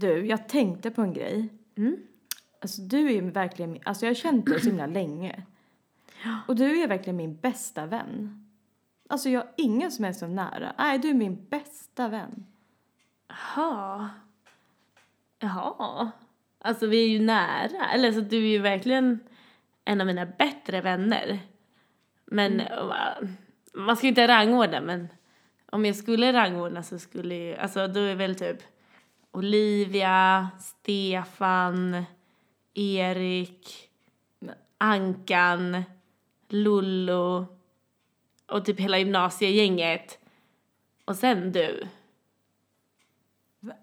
Du, jag tänkte på en grej. Mm. Alltså du är verkligen alltså jag har känt dig så himla länge. Och du är verkligen min bästa vän. Alltså jag har ingen som är så nära. Nej, du är min bästa vän. Jaha. Jaha. Alltså vi är ju nära. Eller så du är ju verkligen en av mina bättre vänner. Men va- man ska ju inte rangordna men om jag skulle rangordna så skulle ju, alltså då är väl typ Olivia, Stefan, Erik, Ankan, Lollo och typ hela gymnasiegänget. Och sen du.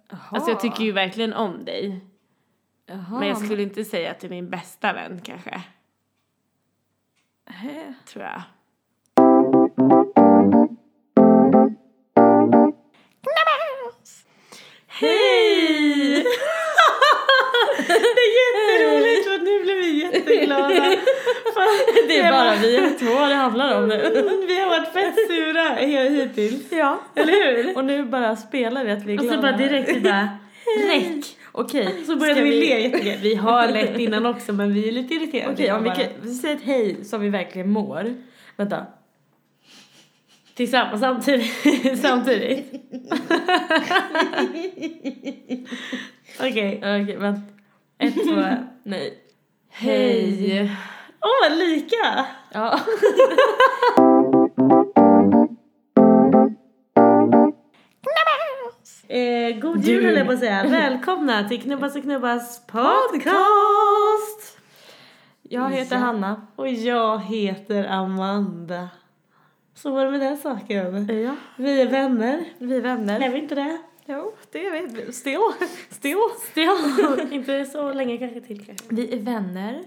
Alltså jag tycker ju verkligen om dig. Jaha, Men jag skulle inte säga att du är min bästa vän kanske. Hä? Tror jag. Hej! det är jätteroligt för nu blir vi jätteglada. För Det är bara vi två det handlar om nu. Vi har varit fett sura hittills. Ja. Eller hur? Och nu bara spelar vi att vi är Och glada. så bara direkt vi bara räck. Okej. Så började ska vi le jättegärna. Vi har lett innan också men vi är lite irriterade. Okej, om vi, kan, vi säger ett hej som vi verkligen mår. Vänta. Tillsammans samtidigt. samtidigt. Okej. Okej, vänta. Ett, två, nej. Hej. Åh, vad lika! Ja. Eh, god jul höll jag på att säga. Välkomna till Knubbas och Knubbas podcast! Jag heter. Hanna. Och jag heter Amanda. Så var det med den saken. Ja. Vi är vänner. Vi är vänner. Är vi inte det? Jo, det är vi. Still. Still. Ja, inte så länge kanske till kanske. Vi är vänner.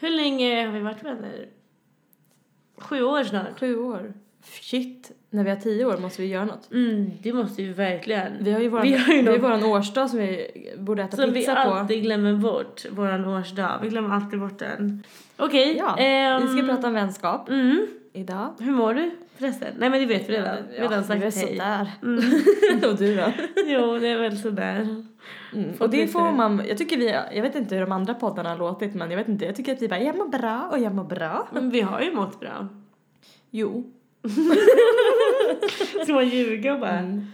Hur länge har vi varit vänner? Sju år snart. Sju år. Shit. När vi har tio år måste vi göra något. Mm, det måste vi verkligen. Vi har ju våran, Vi har ju vi våran årsdag som vi borde äta Som vi pizza på. alltid glömmer bort, våran årsdag. Vi glömmer alltid bort den. Okej. Ja, ehm, vi ska prata om vänskap Mm. idag. Hur mår du förresten? Nej men det vet vi redan. Har redan sagt hej. sådär. Mm. Och du då? jo, det är väl sådär. Mm. Och det får man, jag tycker vi, jag vet inte hur de andra poddarna har låtit men jag vet inte, jag tycker att vi bara jag mår bra och jag mår bra. Men vi har ju mått bra. Jo. Ska man ljuga bara? Mm.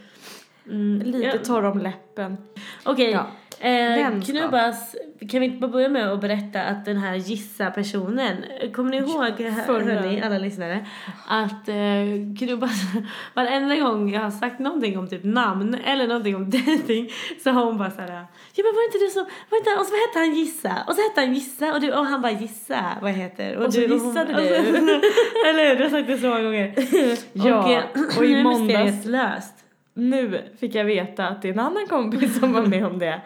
Mm. Lite Ja. torr om läppen. Okej, Ja. eh, Vänskap. Knubbas, kan vi inte bara börja med att berätta att den här gissa-personen, kommer ni ihåg, hörni, alla lyssnare, att eh, Knubbas, varenda gång jag har sagt någonting om typ namn eller någonting om dating så har hon bara såhär, ja men var inte du så, var inte, och så hette han Gissa, och så hette han Gissa och, du, och han bara Gissa vad jag heter. Och så du, gissade hon, du. eller hur, du har sagt det så många gånger. Ja, och, eh, och i måndags- löst. Nu fick jag veta att det är en annan kompis som var med om det.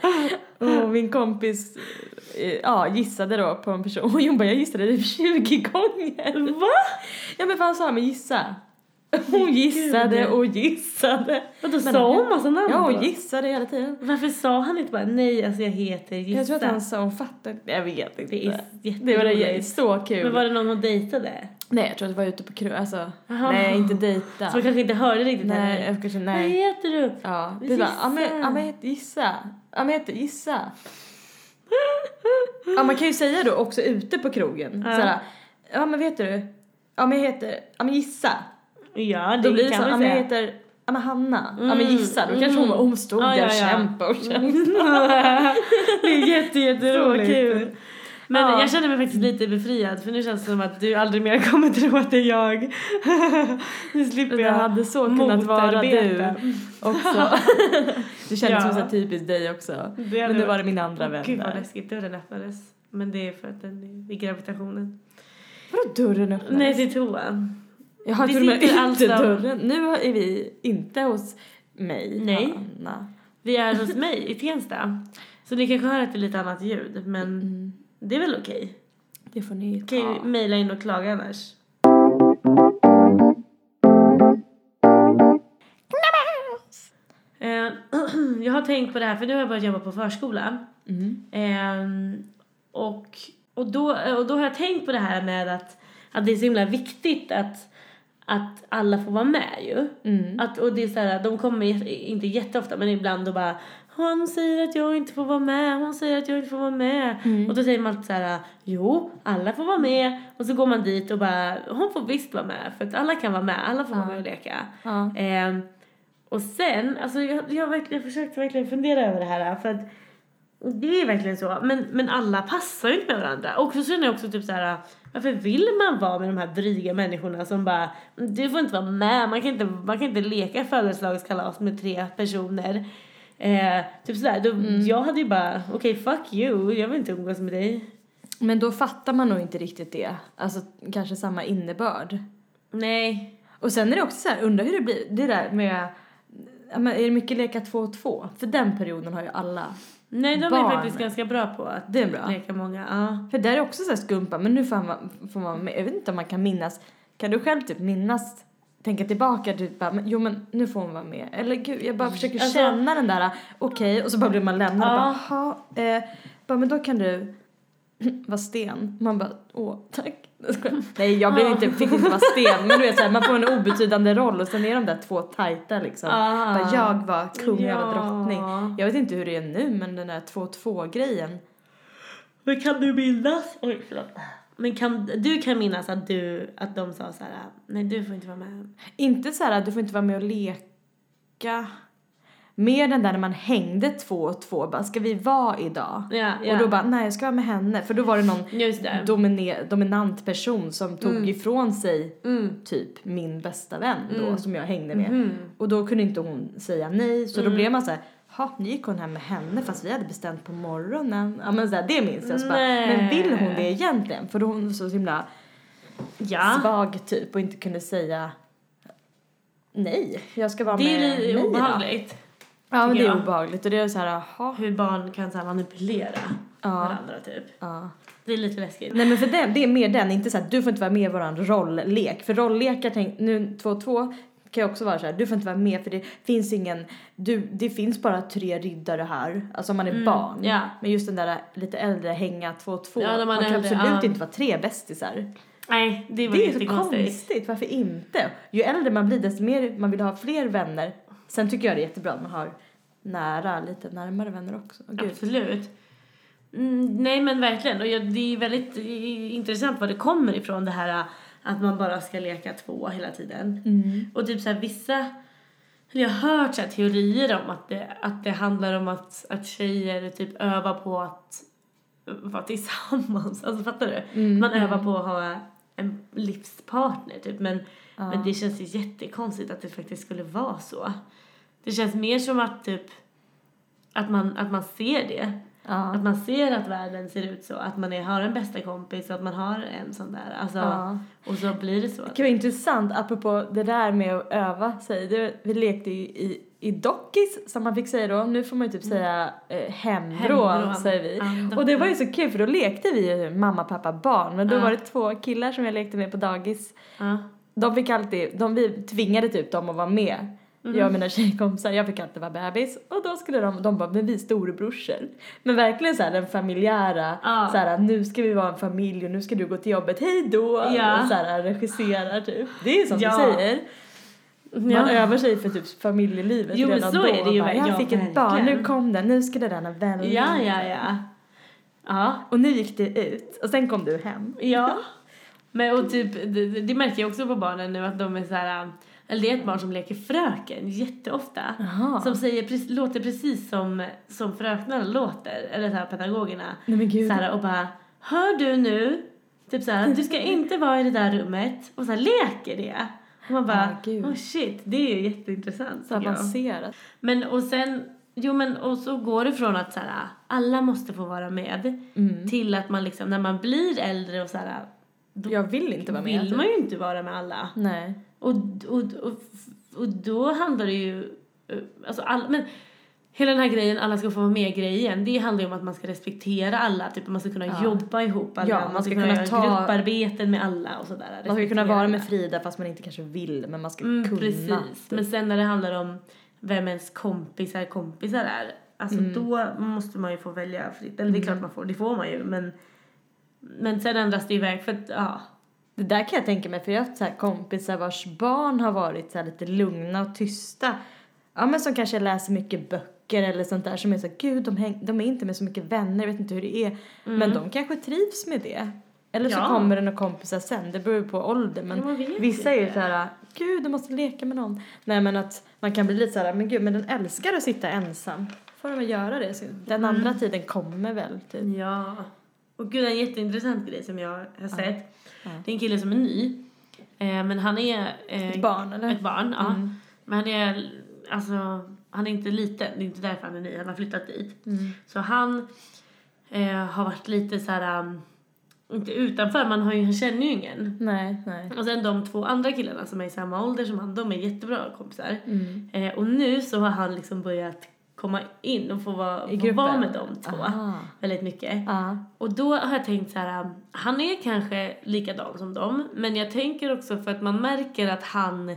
Och min kompis eh, ja, gissade då på en person. Och hon bara, jag gissade typ 20 gånger. Va? Ja men vad han sa med gissa. Hon gissade och gissade. Och då Men- sa hon massa namn Ja, hon gissade hela tiden. Varför sa han inte bara nej, alltså jag heter Gissa? Jag tror att han sa hon fattade Jag vet inte. Det är det var det, så kul. Men var det någon hon dejtade? Nej jag tror att det var ute på krog, alltså. Nej inte dejta. Så man kanske inte hörde riktigt nej, heller. jag kanske, Vad nej. heter du? Ja, Vi det var, ja men, ja men jag heter gissa. Ja men jag heter gissa. Ja man kan ju säga då också ute på krogen. Ja. Såhär, ja men vet du? Ja men jag heter, ja men gissa. Ja, det Då blir det kan så, ja man jag säga. heter, ja men Hanna. Ja Mm, men gissa. Då kanske mm. hon stod Ja, där ja, och ja. kämpade och kämpade. det är jätte, jätteroligt. Så kul. Men Ja. jag känner mig faktiskt lite befriad för nu känns det som att du aldrig mer kommer tro att det är jag. nu slipper jag hade så kunnat vara du också. Det kändes Ja. som så typiskt dig också. Det Men nu var det min andra vän Gud vad läskigt, dörren öppnades. Men det är för att den är i gravitationen. Vadå dörren öppnades? Nej, till toan. Jag har till och med inte alltså- dörren. Nu är vi inte hos mig, Nej. Hanna. Vi är hos mig i Tensta. Så ni kanske hör att det är lite annat ljud, men Mm, det är väl okej. det får ni Kan ju ta. mejla in och klaga annars. Eh, jag har tänkt på det här, för nu har jag börjat jobba på förskola. Mm. Ehm, och, och, då, och då har jag tänkt på det här med att, att det är så himla viktigt att, att alla får vara med ju. Mm. Att, och det är så här, de kommer inte jätteofta men ibland och bara han säger att jag inte får vara med, hon säger att jag inte får vara med. Mm. Och då säger man alltid så här, jo, alla får vara med. Och så går man dit och bara, hon får visst vara med. För att alla kan vara med, alla får vara med och leka. Ja. Ehm, och sen, alltså jag, jag verkligen försökt verkligen fundera över det här för att det är verkligen så, men, men alla passar ju inte med varandra. Och så känner jag också typ så här, varför vill man vara med de här dryga människorna som bara, du får inte vara med, man kan inte, man kan inte leka födelsedagskalas med tre personer. Eh, typ sådär, då, jag hade ju bara, okej fuck you, jag vill inte umgås med dig. Men då fattar man nog inte riktigt det. Alltså kanske samma innebörd. Nej. Och sen är det också så här, undrar hur det blir, det där med, är det mycket leka två och två? För den perioden har ju alla. Nej, de Barn. är faktiskt ganska bra på att Det är bra. leka många. Ja. För där är också så här skumpa, men nu får man, får man. Jag vet inte om man kan minnas, kan du själv typ minnas, tänka tillbaka, du bara, men, jo men nu får hon vara med. Eller gud, jag bara försöker Alltså- känna den där, okej, och så bara blir man lämnad Ja. och bara, jaha, eh, bara, men då kan du vara sten. Man bara, åh, tack. Nej, jag blev inte, fick inte vara sten, men du vet såhär, man får en obetydande roll och sen är de där två tajta liksom. Ah. Bara, jag var kung, jag var Ja. drottning. Jag vet inte hur det är nu, men den där 2-2 grejen. Men kan du minnas? Oj, förlåt. Men kan, du kan minnas att, du, att de sa så här, nej du får inte vara med. Inte så här du får inte vara med och leka. Mer den där när man hängde två och två, bara ska vi vara idag? Ja, ja. Och då bara, nej jag ska vara med henne. För då var det någon domine- dominant person som tog ifrån sig Mm. typ min bästa vän då Mm. som jag hängde med. Mhm. Och då kunde inte hon säga nej så då Mm. blev man så här, ha nu gick hon hem med henne fast vi hade bestämt på morgonen. Ja men så här, det minns jag. Så bara, men vill hon det egentligen? För då hon var så himla Ja. svag typ och inte kunde säga nej, jag ska vara Det med är lite idag. obehagligt. Ja men det är jag. obehagligt och det är så här, jaha. Hur barn kan så här manipulera Ja. varandra typ. Ja. Det är lite läskigt. Nej men för den, det är mer den, inte så här, du får inte vara med i våran rolllek. För rolllekar, tänk, nu 2-2 kan ju också vara så här, du får inte vara med för det finns ingen, du, det finns bara tre riddare här, alltså om man är barn. Mm, ja. Men just den där lite äldre hänga 2-2, Ja, när man man, är kan äldre, absolut ja. inte vara tre bästisar. Nej, det var Det är så konstigt, varför inte? Ju äldre man blir desto mer man vill ha fler vänner. Sen tycker jag det är jättebra att man har nära, lite närmare vänner också. Gud. Absolut. Mm, nej men verkligen. Och jag, det är väldigt intressant var det kommer ifrån det här att man bara ska leka två hela tiden. Mm. Och typ så här vissa, eller jag har hört så här teorier om att det, att det handlar om att, att tjejer typ övar på att vara tillsammans. Alltså fattar du? Mm, Man övar mm. på att ha en livspartner typ. Men, Ja. men det känns ju jättekonstigt att det faktiskt skulle vara så. Det känns mer som att typ att man, att man ser det. Ja. Att man ser att världen ser ut så. Att man är, har en bästa kompis och att man har en sån där. Alltså, Ja. Och så blir det så. Det vara intressant apropå det där med att öva sig. Det, vi lekte ju i, i dockis som man fick säga då. Nu får man ju typ säga eh, hemvrå Hemvrå. säger vi. Ja, och det var ju så kul för då lekte vi ju mamma, pappa, barn. Men då var det två killar som jag lekte med på dagis. De fick alltid, de, vi tvingade typ dem att vara med. Mhm. Jag och mina tjejkompisar, jag fick alltid vara bebis. Och då skulle de, de bara, men vi är storebrorsor. Men verkligen så här den familjära, Ja. så här nu ska vi vara en familj och nu ska du gå till jobbet, hej då! Ja. Och så här regisserar typ. Det är som Ja. du säger. Man Ja. övar sig för typ familjelivet Jo, redan så då. är det ju Bara, jag ja, fick ett barn, nu kom den, nu ska det denna välja. Ja, ja, ja. Ja. Och nu gick det ut och sen kom du hem. Ja. Men och typ, det, det märker jag också på barnen nu att de är så här, eller det är ett barn som leker fröken jätteofta. Jaha. Som säger, låter precis som, som fröknarna låter, eller så här pedagogerna. Nej. Så här, och bara, hör du nu? Typ så här, du ska inte vara i det där rummet. Och så här, leker det. Och man bara, Ah, oh shit, det är ju jätteintressant. så jag. avancerat. Men och sen, jo men och så går det från att så här, alla måste få vara med. Mm. Till att man liksom, när man blir äldre och så här, då Jag vill inte vara med. vill typ. man ju inte vara med alla. Nej. Och, och, och, och då handlar det ju, eh, alltså all, men hela den här grejen, alla ska få vara med grejen, det handlar ju om att man ska respektera alla, typ man ska kunna Ja. jobba ihop alla, Ja, man ska, kunna, göra ta- grupparbeten med alla och sådär. Man ska kunna vara med. Frida fast man inte kanske vill men man ska Mm, kunna. precis. typ. Men sen när det handlar om vem ens kompisar kompisar är, alltså Mm. då måste man ju få välja fritt. Eller det är klart man får, det får man ju men men sen ändras det iväg för att ja, Det där kan jag tänka mig, för jag har haft så kompisar vars barn har varit så här lite lugna och tysta. Ja men som kanske läser mycket böcker eller sånt där som är så gud de, häng, de är inte med så mycket vänner, jag vet inte hur det är. Men de kanske trivs med det. Eller så Ja. kommer det några kompisar sen, det beror ju på ålder. Men Ja, vissa är inte. så här, gud du måste leka med någon. Nej men att man kan bli lite så här, men gud men den älskar att sitta ensam. Får de väl göra det. Så Den Mm. andra tiden kommer väl typ. Ja. Och gud, en jätteintressant grej som jag har sett. Ja. Det är en kille som är ny. Eh, men han är... Eh, Ett barn eller? Ett barn, ja. Mm. Men han är, alltså, han är inte liten. Det är inte därför han är ny. Han har flyttat dit. Mm. Så han eh, har varit lite så här... um, inte utanför, man har ju, han känner ju ingen. Nej, nej. Och sen de två andra killarna som är i samma ålder som han, de är jättebra kompisar. Mm. Eh, och nu så har han liksom börjat komma in och få vara, I få vara med de två Aha. väldigt mycket. Ja. Och då har jag tänkt så här, um, han är kanske likadan som dem, men jag tänker också för att man märker att han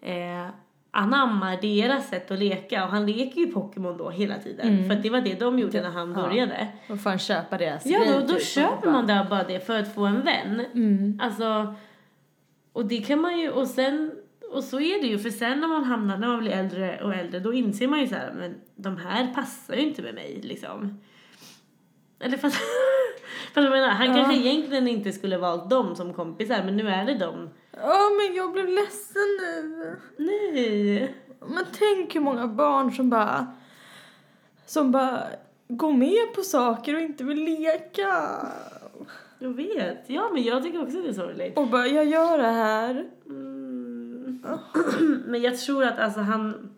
eh, anammar deras sätt att leka och han leker ju Pokémon då hela tiden Mm. för att det var det de gjorde när han ja. började. Då får han köpa deras Ja, då, då typ. köper man bara det för att få en vän. Mm. Alltså, och det kan man ju, och sen, och så är det ju, för sen när man hamnar, när man blir äldre och äldre, då inser man ju så här, men de här passar ju inte med mig liksom. Eller fast, fast jag menar, han Ja. kanske egentligen inte skulle valt dem som kompisar, men nu är det dem. Åh, men jag blev ledsen nu. Nej. Men tänk hur många barn som bara, som bara går med på saker och inte vill leka. Jag vet. Ja, men jag tycker också det är sorgligt. Och bara, jag gör det här. Mm. Men jag tror att alltså han,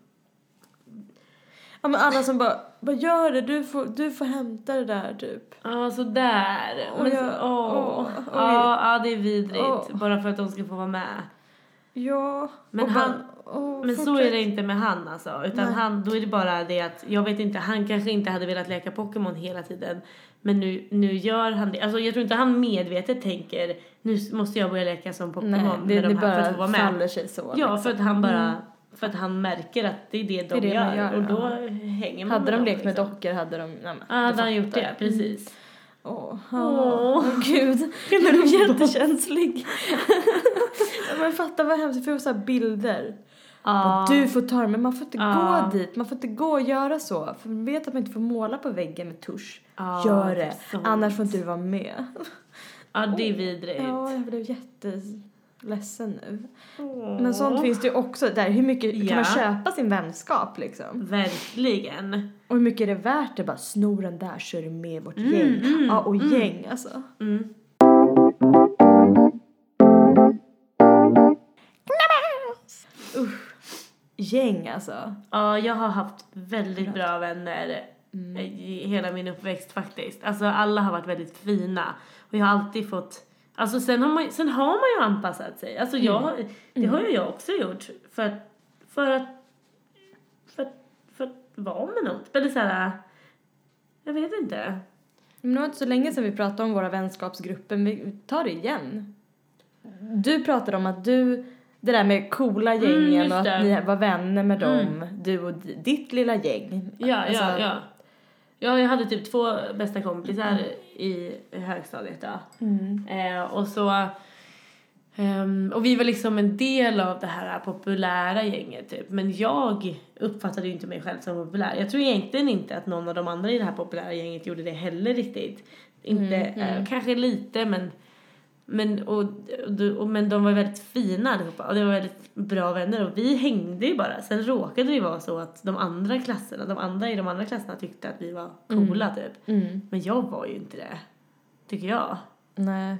Ja men alla som bara, bara gör det, du får, du får hämta det där typ. ja sådär. Och Men så, jag- åh. åh, oj. Ja, ja, det är vidrigt. Åh. Bara för att de ska få vara med. Ja. Men han- bara, Men så är det inte med han alltså. Utan Nej. han, då är det bara det att, jag vet inte, han kanske inte hade velat leka Pokémon hela tiden. Men nu, nu gör han det. Alltså jag tror inte han medvetet tänker, nu måste jag börja leka som Pokémon Nej, det, med det de här för att vara med. faller sig så. Ja, liksom. för att han bara, för att han märker att det är det de Det är det gör, gör, Och då ja. hänger man Hade de lekt med liksom. dockor hade de... Nej, men, Ja, hade han gjort det, precis. Åh, Åh. åh, gud. Jag blev jättekänslig. Men fatta vad hemskt, för jag får så bilder. Ja. Du får ta det, men man får inte Ja. gå dit. Man får inte gå och göra så. För man vet att man inte får måla på väggen med tusch. Ja, Gör det är sant. annars får inte du vara med. Ja, det är vidrigt. Ja, jag blev jätteledsen nu. Åh. Men sånt finns det ju också där. Hur mycket Ja. kan man köpa sin vänskap liksom? Verkligen. Och hur mycket är det värt det bara snor den där så är du med i vårt Mm, gäng. mm, ja, och mm. gäng alltså. Mm. Gäng alltså. Ja, jag har haft väldigt bra vänner Mm. i hela min uppväxt faktiskt. Alltså alla har varit väldigt fina. Och jag har alltid fått, alltså sen har man, sen har man ju anpassat sig. Alltså jag, Mm. det har ju jag också gjort. För för att, för att, för att vara med något. Eller såhär, jag vet inte. Men det var inte så länge sedan vi pratade om våra vänskapsgrupper, men vi tar det igen. Du pratade om att du, det där med coola Mm, gängen just och att det. ni var vänner med Mm. dem, du och di- ditt lilla gäng. Ja, Alltså, ja, ja. Ja, jag hade typ två bästa kompisar i högstadiet då. Mm. Eh, och så... ehm, och vi var liksom en del av det här populära gänget typ. Men jag uppfattade ju inte mig själv som populär. Jag tror egentligen inte att någon av de andra i det här populära gänget gjorde det heller riktigt. Inte, Mm, mm. Eh, kanske lite men... Men, och, och, och, men de var väldigt fina allihopa och det var väldigt bra vänner och vi hängde ju bara. Sen råkade det ju vara så att de andra klasserna, de andra i de andra klasserna tyckte att vi var coola typ. Mm. Men jag var ju inte det, tycker jag. Nej.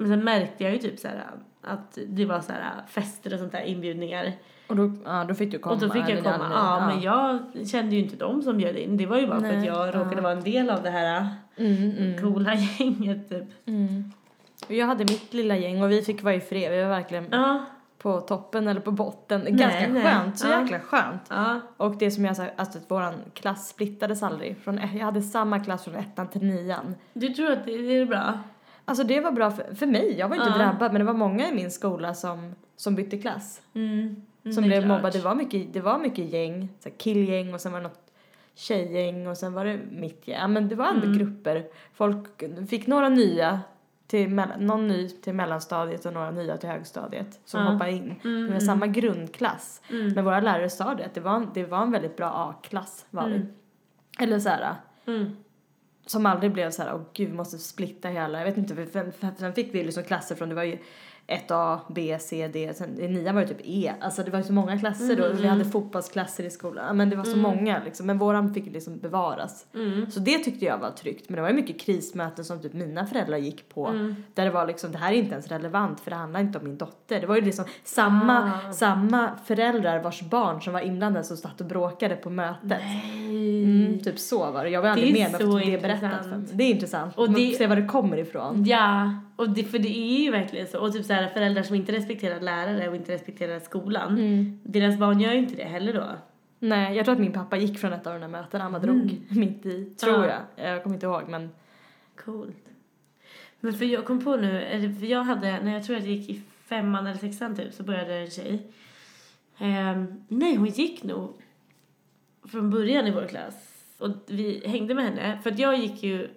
Men sen märkte jag ju typ så här att det var så här fester och sånt där, inbjudningar. Och då, ja, då fick du komma. och då fick jag komma. Janne, Ja, men jag kände ju inte dem som bjöd in. Det var ju bara för Nej, att jag råkade ja. vara en del av det här Mm, mm, coola gänget typ. mm. Och jag hade mitt lilla gäng och vi fick vara i fred. Vi var verkligen Ja, på toppen eller på botten. Nej, Ganska nej. skönt, så Ja. jäkla skönt. ja. Och det som jag sa, alltså att våran klass splittades aldrig. Från, jag hade samma klass från ettan till nian. Du tror att det är bra? Alltså det var bra för, för mig, jag var inte Ja. drabbad men det var många i min skola som, som bytte klass. Mm. Mm, Som det blev mobbade. Det var mycket, det var mycket gäng, så här killgäng och sen var det något tjejgäng och sen var det mitt gäng. Ja men det var ändå Mm. grupper. Folk fick några nya till någon ny till mellanstadiet och några nya till högstadiet som Ja. hoppar in. Mm, Vi har samma grundklass. Mm. Men våra lärare sa det, att det var det var en väldigt bra A-klass var Mm. vi. Eller så här, Mm som aldrig blev så här, åh gud vi måste splitta hela, jag vet inte, för, för, för, sen fick vi liksom klasser från, det var ju 1A, B, C, D, sen i nian var det typ E, alltså det var ju så många klasser då, Mm, vi hade fotbollsklasser i skolan, men det var så många liksom, men våran fick liksom bevaras. Mm. Så det tyckte jag var tryggt, men det var ju mycket krismöten som typ mina föräldrar gick på, Mm. där det var liksom, det här är inte ens relevant för det handlar inte om min dotter. Det var ju liksom samma, Ah. samma föräldrar vars barn som var inblandade som satt och bråkade på mötet. Mm, typ så var det. Jag var aldrig med jag fick det berättat för. Det är intressant. Och det- det... se var det kommer ifrån. Ja, och det, för det är ju verkligen så. Och typ så här, föräldrar som inte respekterar lärare och inte respekterar skolan, Mm. deras barn gör ju inte det heller då. Nej, jag tror att min pappa gick från ett av de där mötena. Han bara drog mitt i, tror Mm. Ja. jag. Jag kommer inte ihåg men. Coolt. Men för jag kom på nu, för jag hade, när jag tror att jag gick i femman eller sexan typ, så började en tjej. Ehm, nej, hon gick nog från början i vår klass. Och vi hängde med henne, för jag gick ju,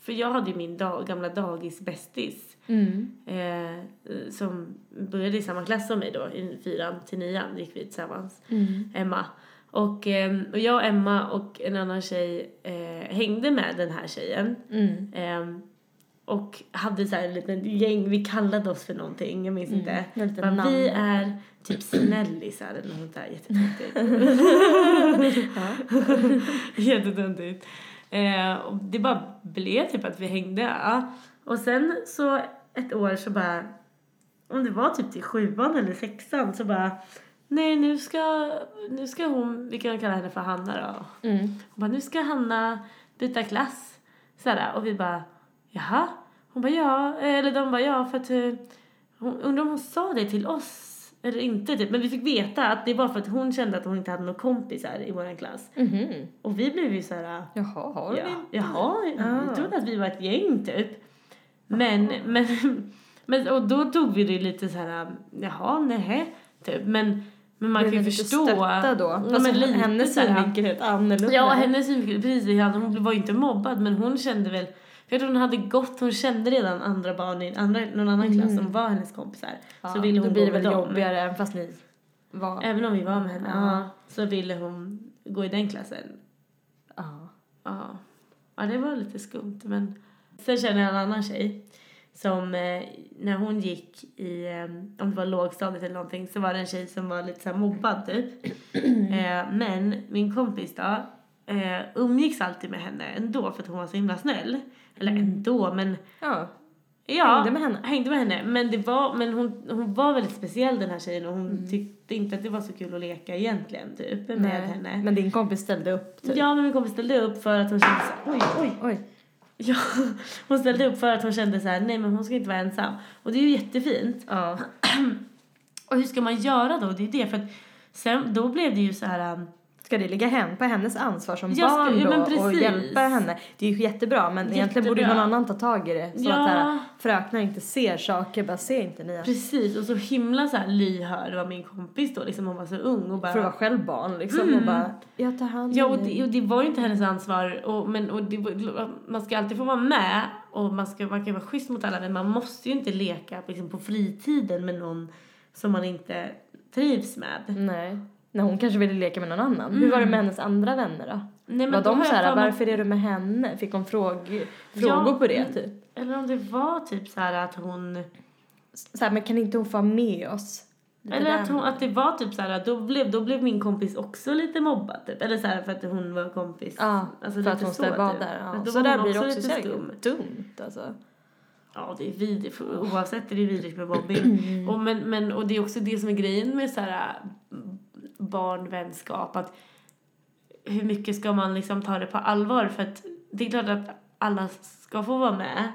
för jag hade ju min dag, gamla dagisbästis. Mm. Eh, som började i samma klass som mig då, i fyran till nian gick vi tillsammans. Mm. Emma. Och, ehm, och jag, Emma och en annan tjej eh, hängde med den här tjejen. Mm. Ehm, och hade så här en liten gäng, vi kallade oss för någonting, jag minns inte. Mm, liten Men vi är typ snällisar eller något sånt där, jättetöntigt. Jättetöntigt. Eh, och det bara blev typ att vi hängde. Ja. Och sen så ett år så bara, om det var typ till sjuan eller sexan så bara, nej nu ska, nu ska hon, vi kan kalla henne för Hanna då. Mm. Hon bara, nu ska Hanna byta klass. Sådär. Och vi bara, jaha? Hon bara, ja. Eller de bara, ja för att eh, hon, undrar om hon sa det till oss eller inte typ. Men vi fick veta att det var för att hon kände att hon inte hade några kompisar i vår klass. Mhm. Och vi blev ju såhär, Jaha, har du ja, inte? jaha, Ah. jag trodde att vi var ett gäng typ. Men, men, men, och då tog vi det lite så här, jaha, nej, typ. Men, men man kan ju förstå. stötta då? Ja, Alltså, men lite hennes synvinkel är helt annorlunda. Ja, hennes synvinkel, precis. Hon var ju inte mobbad, men hon kände väl... För hon hade gått, hon kände redan andra barn i andra, någon annan klass som var hennes kompisar. Ja, så ville hon då blir det väl dem. jobbigare även fast ni var... Även om vi var med henne, Ja. ja. Så ville hon gå i den klassen. Ja. Ja. Ja, det var lite skumt, men... Sen känner jag en annan tjej som eh, när hon gick i, eh, om det var lågstadiet eller någonting, så var det en tjej som var lite så mobbad typ. eh, men min kompis då, eh, umgicks alltid med henne ändå för att hon var så himla snäll. Eller ändå, men ja. ja. Hängde med henne. Hängde med henne. Men, det var, men hon, hon var väldigt speciell den här tjejen och hon Mm. tyckte inte att det var så kul att leka egentligen typ med Nej. henne. Men din kompis ställde upp typ. Ja, men min kompis ställde upp för att hon kände så oj, oj, Oj. Ja, hon ställde upp för att hon kände så här, nej men hon ska inte vara ensam. Och det är ju jättefint. Ja. Och hur ska man göra då? Det är det, för att sen, då blev det ju så här, um, Ska det ligga hen, på hennes ansvar som Jag ska- barn ja, då men och hjälpa henne? Det är ju jättebra men egentligen borde Jättebra. någon annan ta tag i det. Så Ja. att här, fröknar inte ser saker, bara ser inte ni precis, och så himla så här lyhörd var min kompis då, liksom hon var så ung och bara för att vara själv barn liksom Mm. och bara jag tar hand om Ja, och det, och det var ju inte hennes ansvar. Och, men, och det, man ska alltid få vara med och man, ska, man kan vara schysst mot alla men man måste ju inte leka liksom, på fritiden med någon som man inte trivs med. Nej. När hon kanske ville leka med någon annan. Hur var det med hennes andra vänner då? Nej, var de så här, mig- varför är du med henne? Fick hon fråg, Ja, frågor på det mm. typ? Eller om det var typ så här att hon... Så här, men kan inte hon få vara med oss? Lite Eller att, hon, att det var typ så här, då blev, då blev min kompis också lite mobbad typ. Eller så här för att hon var kompis. Ja, Alltså, för att hon så, vara typ. där. Ja. då Så var där blir det också lite skum. dumt alltså. Ja, det är vidrigt. Oavsett är det vidrigt med mobbing. Mm. och, men, men, och det är också det som är grejen med så här barnvänskap. Att hur mycket ska man liksom ta det på allvar? För att det är klart att alla ska få vara med.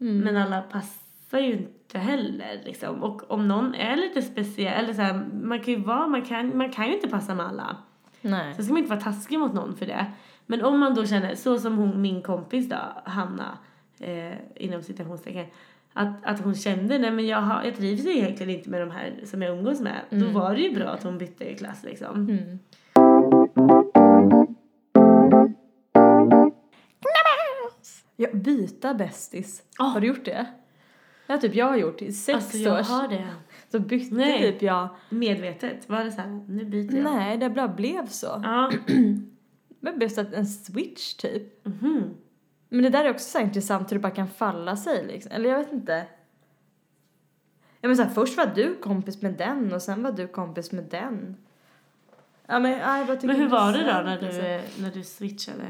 Mm. Men alla passar ju inte heller liksom. Och om någon är lite speciell, eller så här, man kan ju vara, man kan, man kan ju inte passa med alla. Nej. Sen ska man inte vara taskig mot någon för det. Men om man då känner, så som hon, min kompis då, Hanna, eh, inom citationstecken, att, att hon kände, nej men jag, har, jag trivs egentligen inte med de här som jag umgås med. Då var det ju bra att hon bytte klass liksom. Mm. Ja, byta bästis. Ja. Har du gjort det? Ja, typ jag har gjort i sex Alltså jag år. har det. Så bytte Nej. typ jag. Medvetet. Var det så här, nu byter jag? Nej, det bara blev så. Ja. Det blev så att en switch typ. Mhm. Men det där är också så intressant hur det bara kan falla sig liksom. Eller jag vet inte. Ja men så här, först var du kompis med den och sen var du kompis med den. Ja men jag bara tycker Men hur var det då när du, liksom. när du switchade?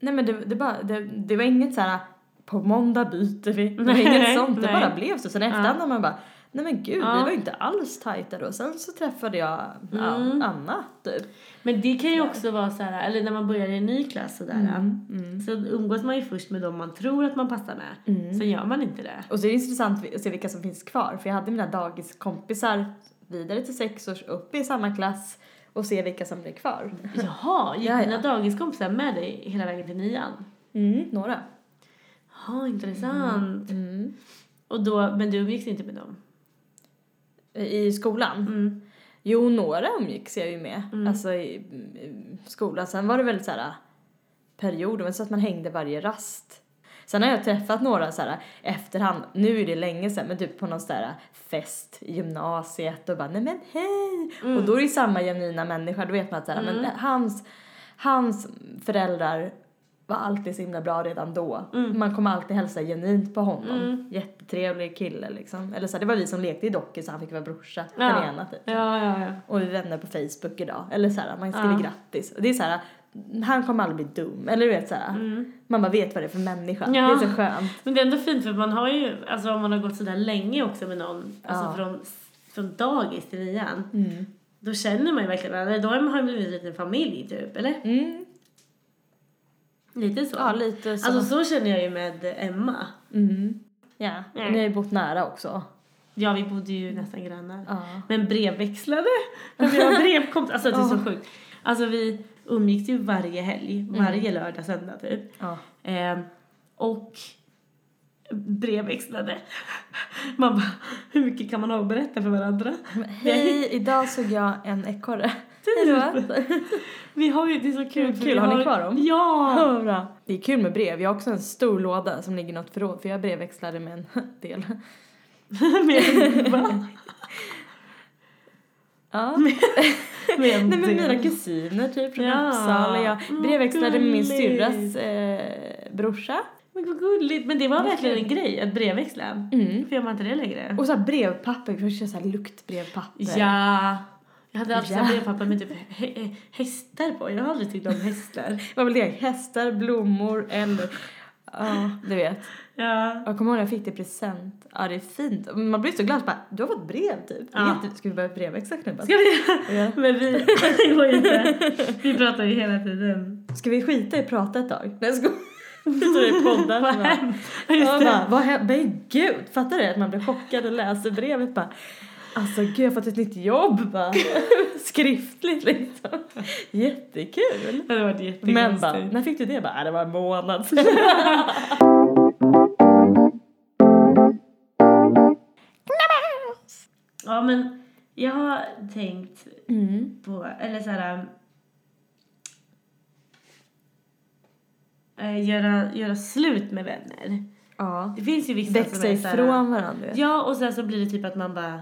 Nej men det, det, bara, det, det var inget så här på måndag byter vi. Det var inget sånt, det bara blev så. Sen i efterhand har man bara, nej men gud Ja. vi var ju inte alls tajta då. Sen så träffade jag ja, Mm. Anna typ. Men det kan ju också vara så här, eller när man börjar i en ny klass sådär. Mm. Så umgås man ju först med dem man tror att man passar med. Mm. Sen gör man inte det. Och så är det intressant att se vilka som finns kvar. För jag hade mina dagiskompisar vidare till sex års upp i samma klass och se vilka som blir kvar. Jaha, gick Ja, ja. dina dagiskompisar med dig hela vägen till nian? Mm, några. Ja, intressant. Mm. Och då, men du umgicks inte med dem? I skolan? Mm. Jo, några umgicks jag ju med. Mm. Alltså i, i skolan. Sen var det väl så här perioder, men så att man hängde varje rast. Sen har jag träffat några så här efterhand, nu är det länge sedan, men typ på någon sån fest i gymnasiet och bara nej men hej! Och då är det samma genuina människa, då vet man att så här, men hans, hans föräldrar var alltid så himla bra redan då. Man kommer alltid hälsa genuint på honom. Jättetrevlig kille liksom. Eller så här, det var vi som lekte i dockor så han fick vara brorsa, den Ja. ena typ. Ja, ja, ja. Och vi vänner på Facebook idag. Eller så här, man skriver Ja. grattis. Och det är så här, han kommer aldrig bli dum. Eller du vet så här, man bara vet vad det är för människa. Mm. Ja. Det är så skönt. Men det är ändå fint för man har ju, alltså om man har gått sådär länge också med någon, alltså Ja. från, från dagis till nian. Mm. Då känner man ju verkligen varandra. Då har man blivit en liten familj typ, eller? Mm. Lite så. Ja, lite så. Alltså så känner jag ju med Emma. mm. Ja, Mm. ni har ju bott nära också. Ja, vi bodde ju nästan grannar. Ja. Men brevväxlade. Vi har brevkompis. Alltså det är så sjukt. Alltså vi umgicks ju varje helg. Varje lördag, söndag typ. Ja. Ehm, och brevväxlade. Man bara, hur mycket kan man ha att berätta för varandra? Hej, idag såg jag en ekorre. Då. Vi har ju, det är så kul. för Kul, vi har ni kvar dem? Ja! Ja, bra. Det är kul med brev. Jag har också en stor låda som ligger i något förråd för jag brevväxlade med en del. med, va? Ja. med en Nej men mina kusiner typ från Ja. Uppsala. Jag brevväxlade med min syrras eh, brorsa. Men vad gulligt. Men det var verkligen kul. en grej, att brevväxla. Mm. Varför gör man inte det längre? Och så brevpapper, först så här luktbrevpapper. Ja. Jag hade alltid Ja. brevpapper med typ hä- hästar på. Jag har aldrig tyckt om hästar. Vad väl det? Hästar, blommor eller... Ja, du vet. Ja. Jag kommer ihåg när jag fick det i present. Ja, det är fint. Man blir så glad. Bara, du har fått brev typ. Ja. jätte- Ska vi börja brevväxla knubben? Ska vi? Ja. Men vi, det går inte. Vi pratar ju hela tiden. Ska vi skita i att prata ett tag? Nej. Vi står i poddar. Vad hemskt. Ja, bara, vad? Men gud, fattar du att man blir chockad och läser brevet bara Alltså gud, jag har fått ett nytt jobb bara. Skriftligt liksom. Jättekul. Det hade varit jättekonstigt. Men bara, när fick du det? Bara, "Ah, det var en månad sedan. Ja men jag har tänkt Mm. på, eller så här. äh, göra, göra slut med vänner. Ja. Det finns ju vissa som Växa är så här- ifrån varandra. Ja, och sen så blir det typ att man bara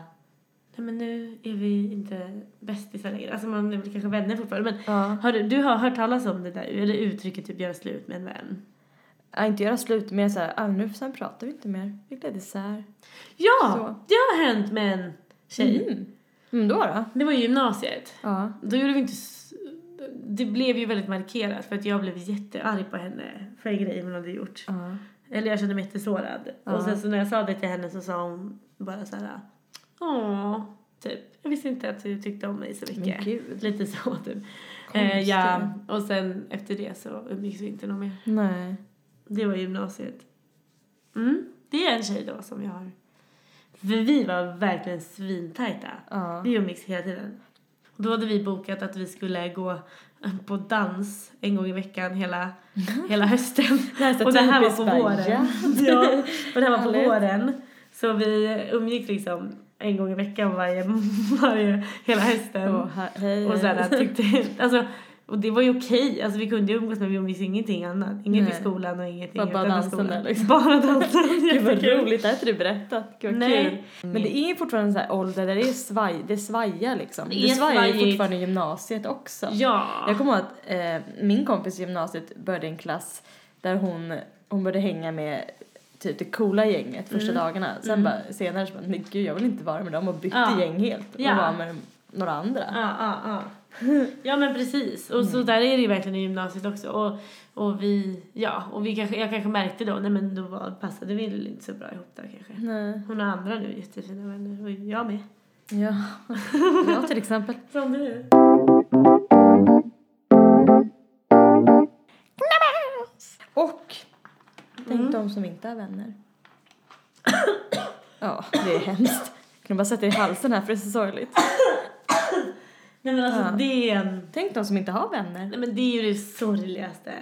Nej men nu är vi inte bästisar längre. Alltså man är väl kanske vänner fortfarande. Men Ja. har du, du har hört talas om det där, eller uttrycket typ göra slut med en vän? Ja, inte göra slut med så här, ah, nu sen pratar vi inte mer. Vi blev isär. Ja! Så. Det har hänt med en tjej. Mm. Mm, då då? Det var ju gymnasiet. Ja. Då gjorde vi inte... Det blev ju väldigt markerat för att jag blev jättearg på henne för en grej hon hade gjort. Ja. Eller jag kände mig jättesårad. Ja. Och sen så när jag sa det till henne så sa hon bara så här. Åh, typ. Jag visste inte att du tyckte om mig så Men mycket. gud. Lite så typ. Eh, ja, och sen efter det så umgicks vi inte något mer. Nej. Det var gymnasiet. Mm, det är en tjej då som jag har. För vi var verkligen svintajta. Ja. Vi umgicks hela tiden. Då hade vi bokat att vi skulle gå på dans en gång i veckan hela, hela hösten. Det här och det här var på våren. ja. och det här var på våren. Så vi umgicks liksom en gång i veckan varje, varje hela hösten. He- hej. Och så här, tyckte, alltså, Och det var ju okej, alltså vi kunde ju umgås men vi umgicks ingenting annat. Inget i Nej. skolan och ingenting Bara- bara dansen där, liksom. Bara dansen, Gud vad roligt, det har inte du berättat. Gud vad Nej. kul. Men det är fortfarande en sån här ålder där det är svaj, det svajar liksom. Det Det, svajar ju fortfarande i gymnasiet också. Ja. Jag kommer ihåg att eh, min kompis i gymnasiet började i en klass där hon, hon började hänga med typ det coola gänget första Mm. dagarna. Sen Mm. bara senare så bara, nej gud jag vill inte vara med dem och bytte Ja. gäng helt och Ja. var med några andra. Ja, ja, ja. ja men precis. Och så där är det ju verkligen i gymnasiet också. Och, och vi, ja, och vi kanske, jag kanske märkte då, nej men då var, passade vi inte så bra ihop där kanske. Nej. Hon har andra nu jättefina vänner och jag med. Ja. ja, till exempel. Som du. Och tänk Mm. de som inte har vänner. ja, det är hemskt. Kan du bara sätta dig i halsen här för det är så sorgligt. Nej men alltså Ja. det är en, Tänk de som inte har vänner. nej men det är ju det sorgligaste.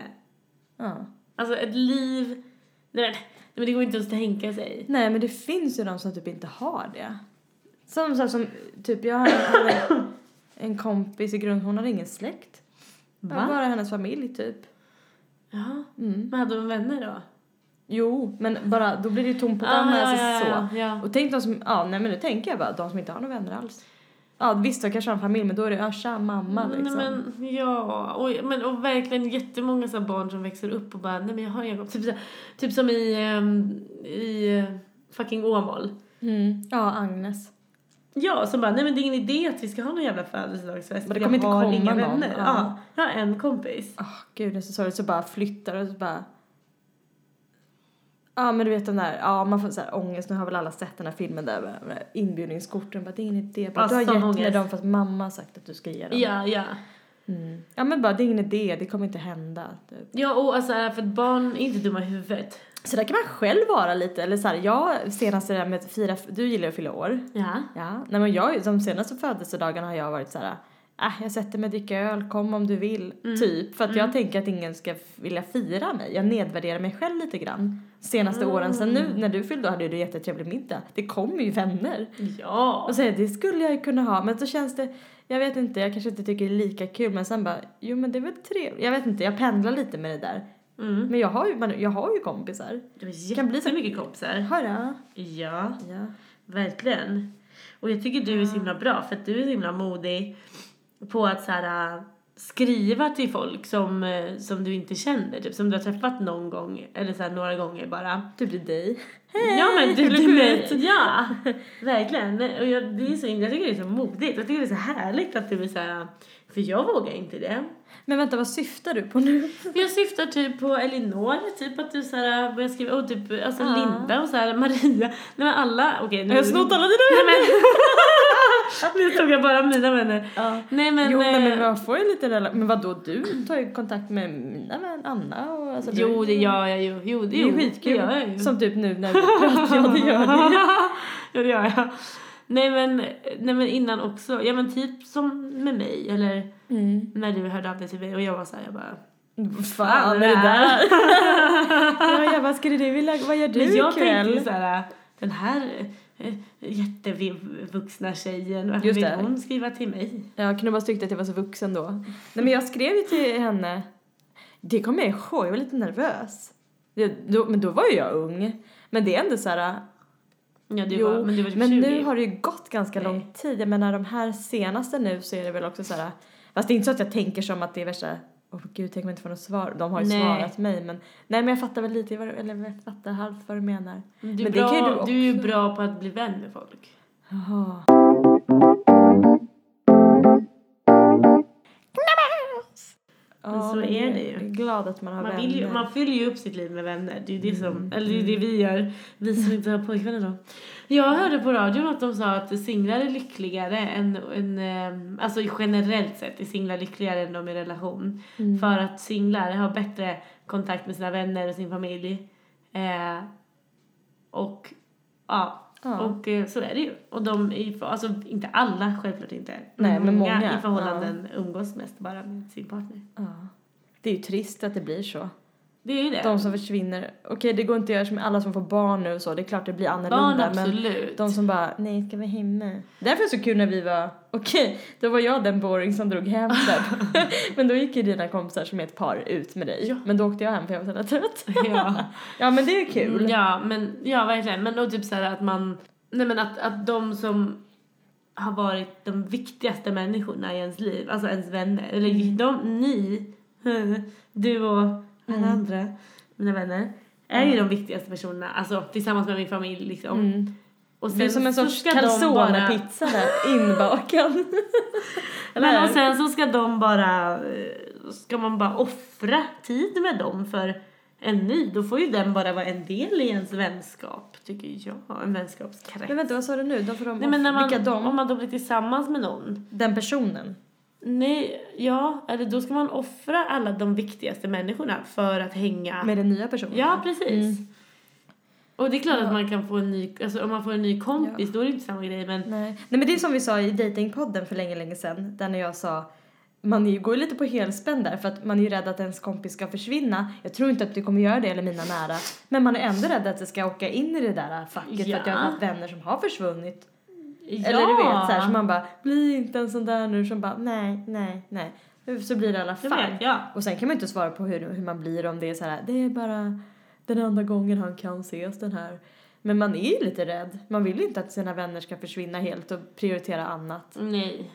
Ja. Alltså ett liv, nej men, nej, men det går inte ens att tänka sig. Nej, men det finns ju de som typ inte har det. Som, så som typ jag hade en, en kompis i grund, hon hade ingen släkt. Va? bara hennes familj typ. Ja, Mm. men hade de vänner då? Jo, men bara då blir det ju tomt på ett Ah, annat ja, sätt ja, så. ja, ja. Och tänk de som, ja nej men nu tänker jag bara, de som inte har några vänner alls. Ja visst, de kanske har en familj men då är det, ja tja mamma liksom. Nej, men, ja, och, men, och verkligen jättemånga så barn som växer upp och bara, nej men jag har inga. Typ, så typ som i, ehm, i eh, fucking Åmål. Mm. Ja, Agnes. Ja, som bara, nej men det är ingen idé att vi ska ha någon jävla födelsedagsfest. Men det kommer jag inte komma någon. vänner. Ja. Ja. jag har en kompis. Åh gud det är så sorgligt, så bara flyttar och så bara Ja men du vet den där, ja man får så här ångest, nu har väl alla sett den här filmen där med inbjudningskorten, bara det är ingen idé, bara, du har sån gett mig dem för att mamma har sagt att du ska ge dem. Ja, ja. Mm. Ja men bara det är ingen idé, det kommer inte hända. Typ. Ja, och alltså för att barn är inte dumma i huvudet. Så där kan man själv vara lite, eller så här, jag senast det där med att fira, du gillar att fylla år. Ja. Ja, nej men jag, de senaste födelsedagarna har jag varit så här. Äh, jag sätter mig och dricker öl, kom om du vill. Mm. Typ. För att jag tänker att ingen ska vilja fira mig. Jag nedvärderar mig själv lite grann. Senaste Mm. åren. Sen nu när du fyllde år hade du jättetrevlig middag. Det kommer ju vänner. Ja. Och säger det skulle jag ju kunna ha. Men så känns det, jag vet inte, jag kanske inte tycker det är lika kul. Men sen bara, jo men det är väl trevligt. Jag vet inte, jag pendlar lite med det där. Mm. Men jag har ju, man, jag har ju kompisar. Kan bli så- jättemycket kompisar. Har jag? Ja. Ja. Verkligen. Och jag tycker du är så himla bra för att du är så himla modig på att så här, äh, skriva till folk som, eh, som du inte känner, typ som du har träffat någon gång eller så här, några gånger bara. Typ till dig. ja men du eller till mig. Ja, verkligen. Och jag, det är så, jag tycker det är så modigt. Jag tycker det är så härligt att du är så här, för jag vågar inte det. Men vänta, vad syftar du på nu? Jag syftar typ på Elinor, typ att du så här börjar skriva, och typ alltså Ja. Linda och så här, Maria. Nej men alla, okej nu. Jag har snott alla dina Nej vänner! men. nu tog jag bara mina vänner. Ja. Nej men. jo, nej, eh, men jag får ju lite relation. Men vadå, du tar ju kontakt med mina vänner, Anna och alltså Jo du, det gör jag ju. Jo det, Det är jo, skitkul. Det gör jag ju. Som typ nu när vi pratar, ja det gör det. ja det gör jag. Nej men, nej men innan också, ja men typ som med mig eller Mm. när du hörde av dig till mig och jag var såhär jag bara fan är det där? ja, jag bara, skulle du vilja, vad gör du Men jag ikväll? tänkte såhär, den här eh, jättevuxna tjejen, varför vill hon skriva till mig? Ja, kunde bara tyckt att jag var så vuxen då. Nej men jag skrev ju till henne, det kommer jag ihåg, jag var lite nervös. Det, då, men då var ju jag ung. Men det är ändå så här, Ja du Jo, var, men du var typ men 20. nu har det ju gått ganska Nej. long tid. Jag menar de här senaste nu så är det väl också så här. Fast det är inte så att jag tänker som att det är värsta, åh gud tänk om jag inte får något svar. De har ju Nej. svarat mig men, nej men jag fattar väl lite eller jag fattar halvt vad du menar. du, är men det bra, kan ju du du är ju också. bra på att bli vän med folk. Jaha. Men så är det ju. Jag är glad att man har Man, vänner. ju, man fyller ju upp sitt liv med vänner. Det är ju det som, Mm. eller det är det vi gör. Vi som inte har pojkvänner då. Jag hörde på radion att de sa att singlar är lyckligare än, än eh, alltså generellt sett är singlar lyckligare än de i relation. Mm. För att singlar har bättre kontakt med sina vänner och sin familj. Eh, och ja, Ja. och eh, så är det ju. Och de, är, alltså inte alla, självklart inte. Nej, men många, i förhållanden umgås mest bara med sin partner. Ja. Det är ju trist att det blir så. Det är ju det. De som försvinner. Okej, det går inte att göra som alla som får barn nu och så. Det är klart det blir annorlunda. Barn men absolut. de som bara, nej, ska vara hemma. Därför är det så kul när vi var, okej, då var jag den boring som drog hem sen. men då gick ju dina kompisar som är ett par ut med dig. Ja. Men då åkte jag hem för jag var så jävla trött. ja. ja, men det är kul. Ja, men ja verkligen. Men då typ så här att man, nej men att, att de som har varit de viktigaste människorna i ens liv, alltså ens vänner, eller Mm. de, ni, du och alla Mm. andra, mina vänner, är ju de viktigaste personerna, alltså tillsammans med min familj liksom. Mm. Och Det är som en sorts calzone-pizza där inbakad. Men och sen så ska de bara, eh, ska man bara offra tid med dem för en ny, då får ju den bara vara en del i ens vänskap, tycker jag. En vänskapskrets. Men vänta, vad sa du nu? Då får de Nej men när man, Vilka de? om man då blir tillsammans med någon. Den personen. Nej, ja, eller då ska man offra alla de viktigaste människorna för att hänga. Med den nya personen. Ja, precis. Mm. Och det är klart Ja. att man kan få en ny, alltså om man får en ny kompis då är det inte samma grej men Nej. Nej men det är som vi sa i datingpodden för länge, länge sedan. Där när jag sa man är ju- går ju lite på helspänn där för att man är ju rädd att ens kompis ska försvinna. Jag tror inte att du kommer göra det eller mina nära. Men man är ändå rädd att det ska åka in i det där facket för att jag har Ja. haft vänner som har försvunnit. Ja. Eller du vet så här, så man bara bli inte en sån där nu som bara nej, nej, nej. Så blir det i alla fall. vet, ja. Och sen kan man inte svara på hur, hur man blir om det är så här, det är bara den enda gången han kan ses den här. Men man är ju lite rädd. Man vill ju inte att sina vänner ska försvinna helt och prioritera annat. Nej.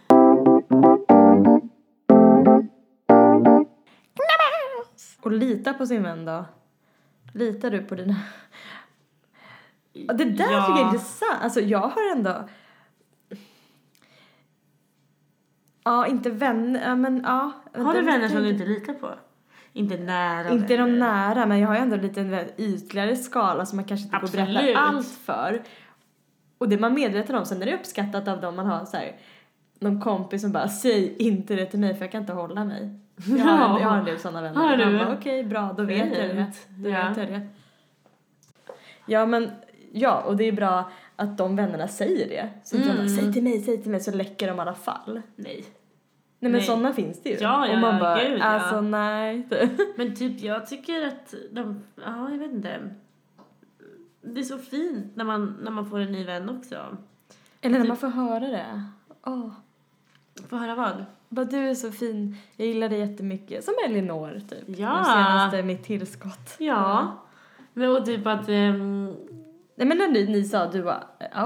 Och lita på sin vän då. Litar du på dina... Det där Ja. tycker jag är intressant. Alltså jag har ändå... Ja, inte vänner, men ja. Har du vänner som du tänker- inte litar på? Inte nära Inte de nära, men jag har ju ändå lite en väldigt ytligare skala som man kanske inte går och berättar Absolut. allt för. Och det är man medveten om. Sen är det uppskattat av dem man har så här, någon kompis som bara säg inte det till mig för jag kan inte hålla mig. Jag har, en- jag har en del sådana vänner. Har du? Okej, bra, då vet jag det. Fint. Då Ja. vet jag det. Ja, men ja, och det är bra att de vännerna säger det. Så inte de bara, Mm. säg till mig, säg till mig, så läcker de i alla fall. Nej. Nej men sådana finns det ju. Ja, ja, och man ja, bara, gud, ja. alltså nej. Men typ jag tycker att de, ja jag vet inte. Det är så fint när man, när man får en ny vän också. Eller när Typ- man får höra det. Åh. Få höra vad? Bara du är så fin, jag gillar dig jättemycket. Som Elinor typ. Ja. Det senaste mitt tillskott. Ja. Men och typ att, ehm, Nej men när ni, ni sa du var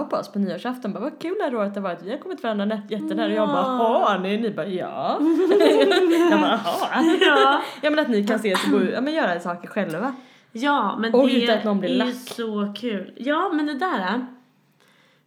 på oss på nyårsafton, bara vad kul det här året har varit, vi har kommit varandra nä- jättenära. Och jag bara, har ni? Ni bara, ja. jag bara, jaha. ja. Ja men att ni kan ses och gå ja men göra saker själva. ja men Och det utan att någon blir är ju så kul. Ja men det där.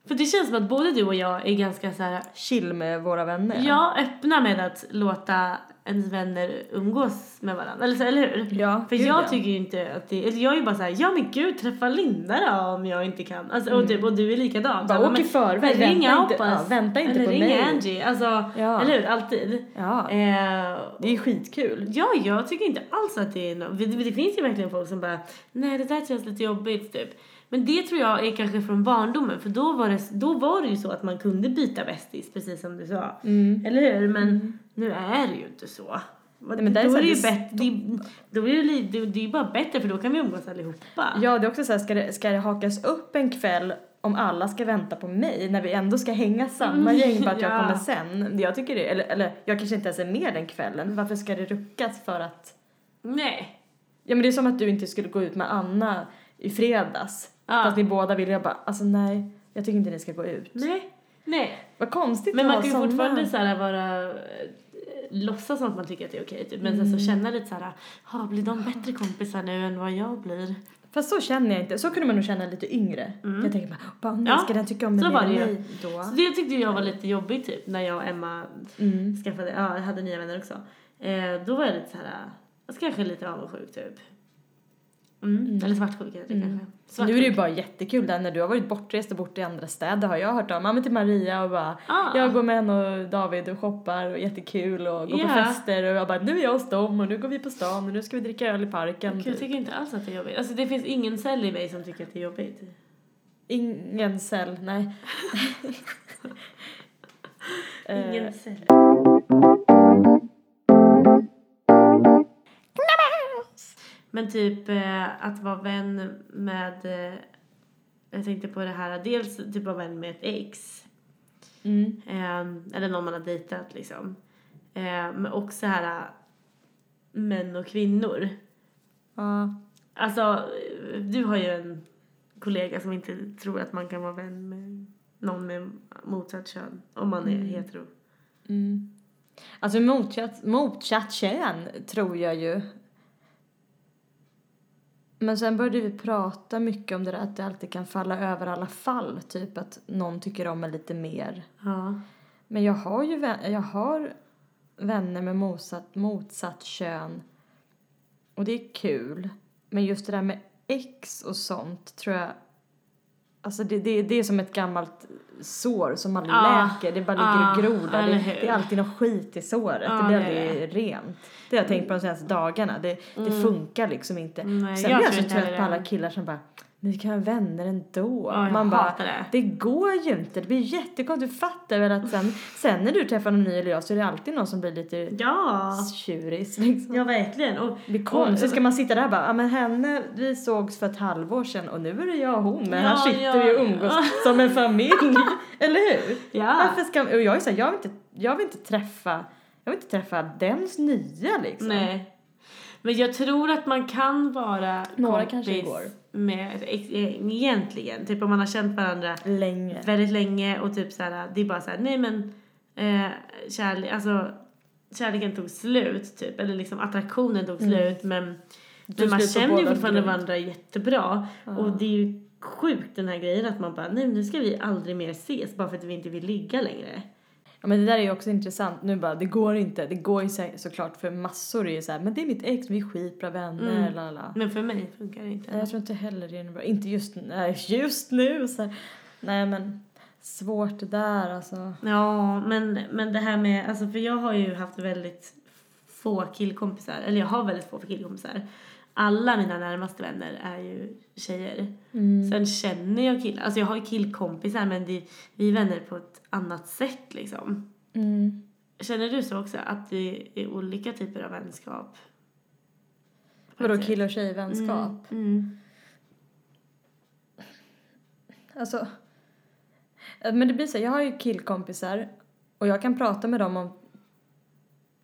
För det känns som att både du och jag är ganska så här, Chill med våra vänner. ja öppna med att låta ens vänner umgås med varandra. Eller, så, eller hur? Ja, För gud, jag ja. tycker ju inte att det, eller jag är ju bara såhär, ja men gud träffa Linda då om jag inte kan. Alltså, och, typ, och du är likadan. Bara åk i förväg, ring inte, Aupas. ja, vänta inte eller på ring mig. Angie, alltså, Ja. eller hur? Alltid. Ja, Eh, det är ju skitkul. ja, jag tycker inte alls att det är något, det, det finns ju verkligen folk som bara, nej det där känns lite jobbigt typ. Men det tror jag är kanske från barndomen, för då var det, då var det ju så att man kunde byta bästis, precis som du sa. Mm. Eller hur? Men nu är det ju inte så. Nej, men där då är det ju det bättre, det, då är det, det, det är bara bättre för då kan vi umgås allihopa. Ja, det är också så här, ska det, ska det hakas upp en kväll om alla ska vänta på mig när vi ändå ska hänga samma Mm, gäng bara att jag ja. kommer sen. Jag tycker det, eller, eller jag kanske inte ens är med den kvällen. Varför ska det ruckas för att... Nej. Ja men det är som att du inte skulle gå ut med Anna i fredags. Ja. Fast ni båda vill, jag bara, alltså nej, jag tycker inte ni ska gå ut. Nej. Nej. Vad konstigt Men man kan ju fortfarande så här vara eh, låtsas som att man tycker att det är okej typ. Men sen så känna lite så här, blir de bättre kompisar nu än vad jag blir? Fast så känner jag inte. Så kunde man nog känna lite yngre. Jag tänker bara, bara nej, Ja, ska den tycka om mig så var det ju. då? Så det tyckte jag var lite jobbigt typ när jag och Emma Mm. skaffade, ja hade nya vänner också. Eh, då var jag lite så här, alltså kanske lite avundsjuk typ. Mm. Eller svartsjuk heter det kanske. Nu är Svartsjuk. det ju bara jättekul där när du har varit bortrest och bort i andra städer har jag hört om. Ja men till Maria och bara Ah. jag går med henne och David och shoppar och jättekul och går på Ja. fester och jag bara nu är jag hos dem och nu går vi på stan och nu ska vi dricka öl i parken. Jag typ. tycker inte alls att det är jobbigt. Alltså det finns ingen cell i mig som tycker att det är jobbigt. Ingen cell, nej. Eh, Ingen cell. Men typ eh, att vara vän med, eh, jag tänkte på det här, dels typ vara vän med ett ex. Mm. Eh, eller någon man har dejtat liksom. Eh, men också här eh, män och kvinnor. Ja. Alltså, du har ju en kollega som inte tror att man kan vara vän med någon med motsatt kön om man är hetero. Mm. Alltså motsatt, motsatt kön tror jag ju. Men sen började vi prata mycket om det där att det alltid kan falla över alla fall. Typ att någon tycker om en lite mer. Ja. Men jag har ju vän, jag har vänner med motsatt, motsatt kön. Och det är kul. Men just det där med ex och sånt tror jag... Alltså det, det, det är som ett gammalt sår som aldrig Ja, läker. Det bara ligger ja, och gror Det, det är alltid något skit i såret. Ja, det blir aldrig rent. Det har jag tänkt på de senaste dagarna. Det, det funkar liksom inte. Mm. Nej, Sen jag blir jag så trött på alla killar som bara ni kan vara vänner ändå. Ja, Man bara, det. det går ju inte. Det blir jättekonstigt. Du fattar väl att sen, sen när du träffar någon ny eller jag så är det alltid någon som blir lite Ja, tjuris liksom. ja verkligen. Och, Det blir konstigt. Ska man sitta där och bara, ja men henne, vi sågs för ett halvår sedan och nu är det jag och hon. Men Ja, här sitter ja, vi och umgås som en familj. eller hur? Ja. Varför ska, och jag är såhär, jag vill inte, jag vill inte träffa, jag vill inte träffa dens nya liksom. Nej. Men jag tror att man kan vara Några kompis kanske går. med eh, egentligen. Typ om man har känt varandra Länge. väldigt länge och typ så här, det är bara så här, nej men eh, kärlek, alltså kärleken tog slut typ, eller liksom attraktionen tog slut men, men man känner ju fortfarande varandra jättebra och det är ju sjukt den här grejen att man bara, nej nu ska vi aldrig mer ses bara för att vi inte vill ligga längre. Ja men det där är ju också intressant. Nu bara, det går inte. Det går ju så, såklart för massor är ju såhär, men det är mitt ex, vi är skitbra vänner, Mm. la la. Men för mig funkar det inte. Jag tror inte heller det är bra. Inte just, nej, just nu så här. Nej men, svårt det där alltså. Ja, men, men det här med, alltså för jag har ju haft väldigt få killkompisar, eller jag har väldigt få killkompisar. Alla mina närmaste vänner är ju tjejer. Mm. Sen känner jag killar, alltså jag har ju killkompisar men det, vi är vänner på ett annat sätt liksom. Mm. Känner du så också, att det är olika typer av vänskap? Vadå kill och tjejvänskap? Mm, mm. Alltså, eh, men det blir så, jag har ju killkompisar och jag kan prata med dem om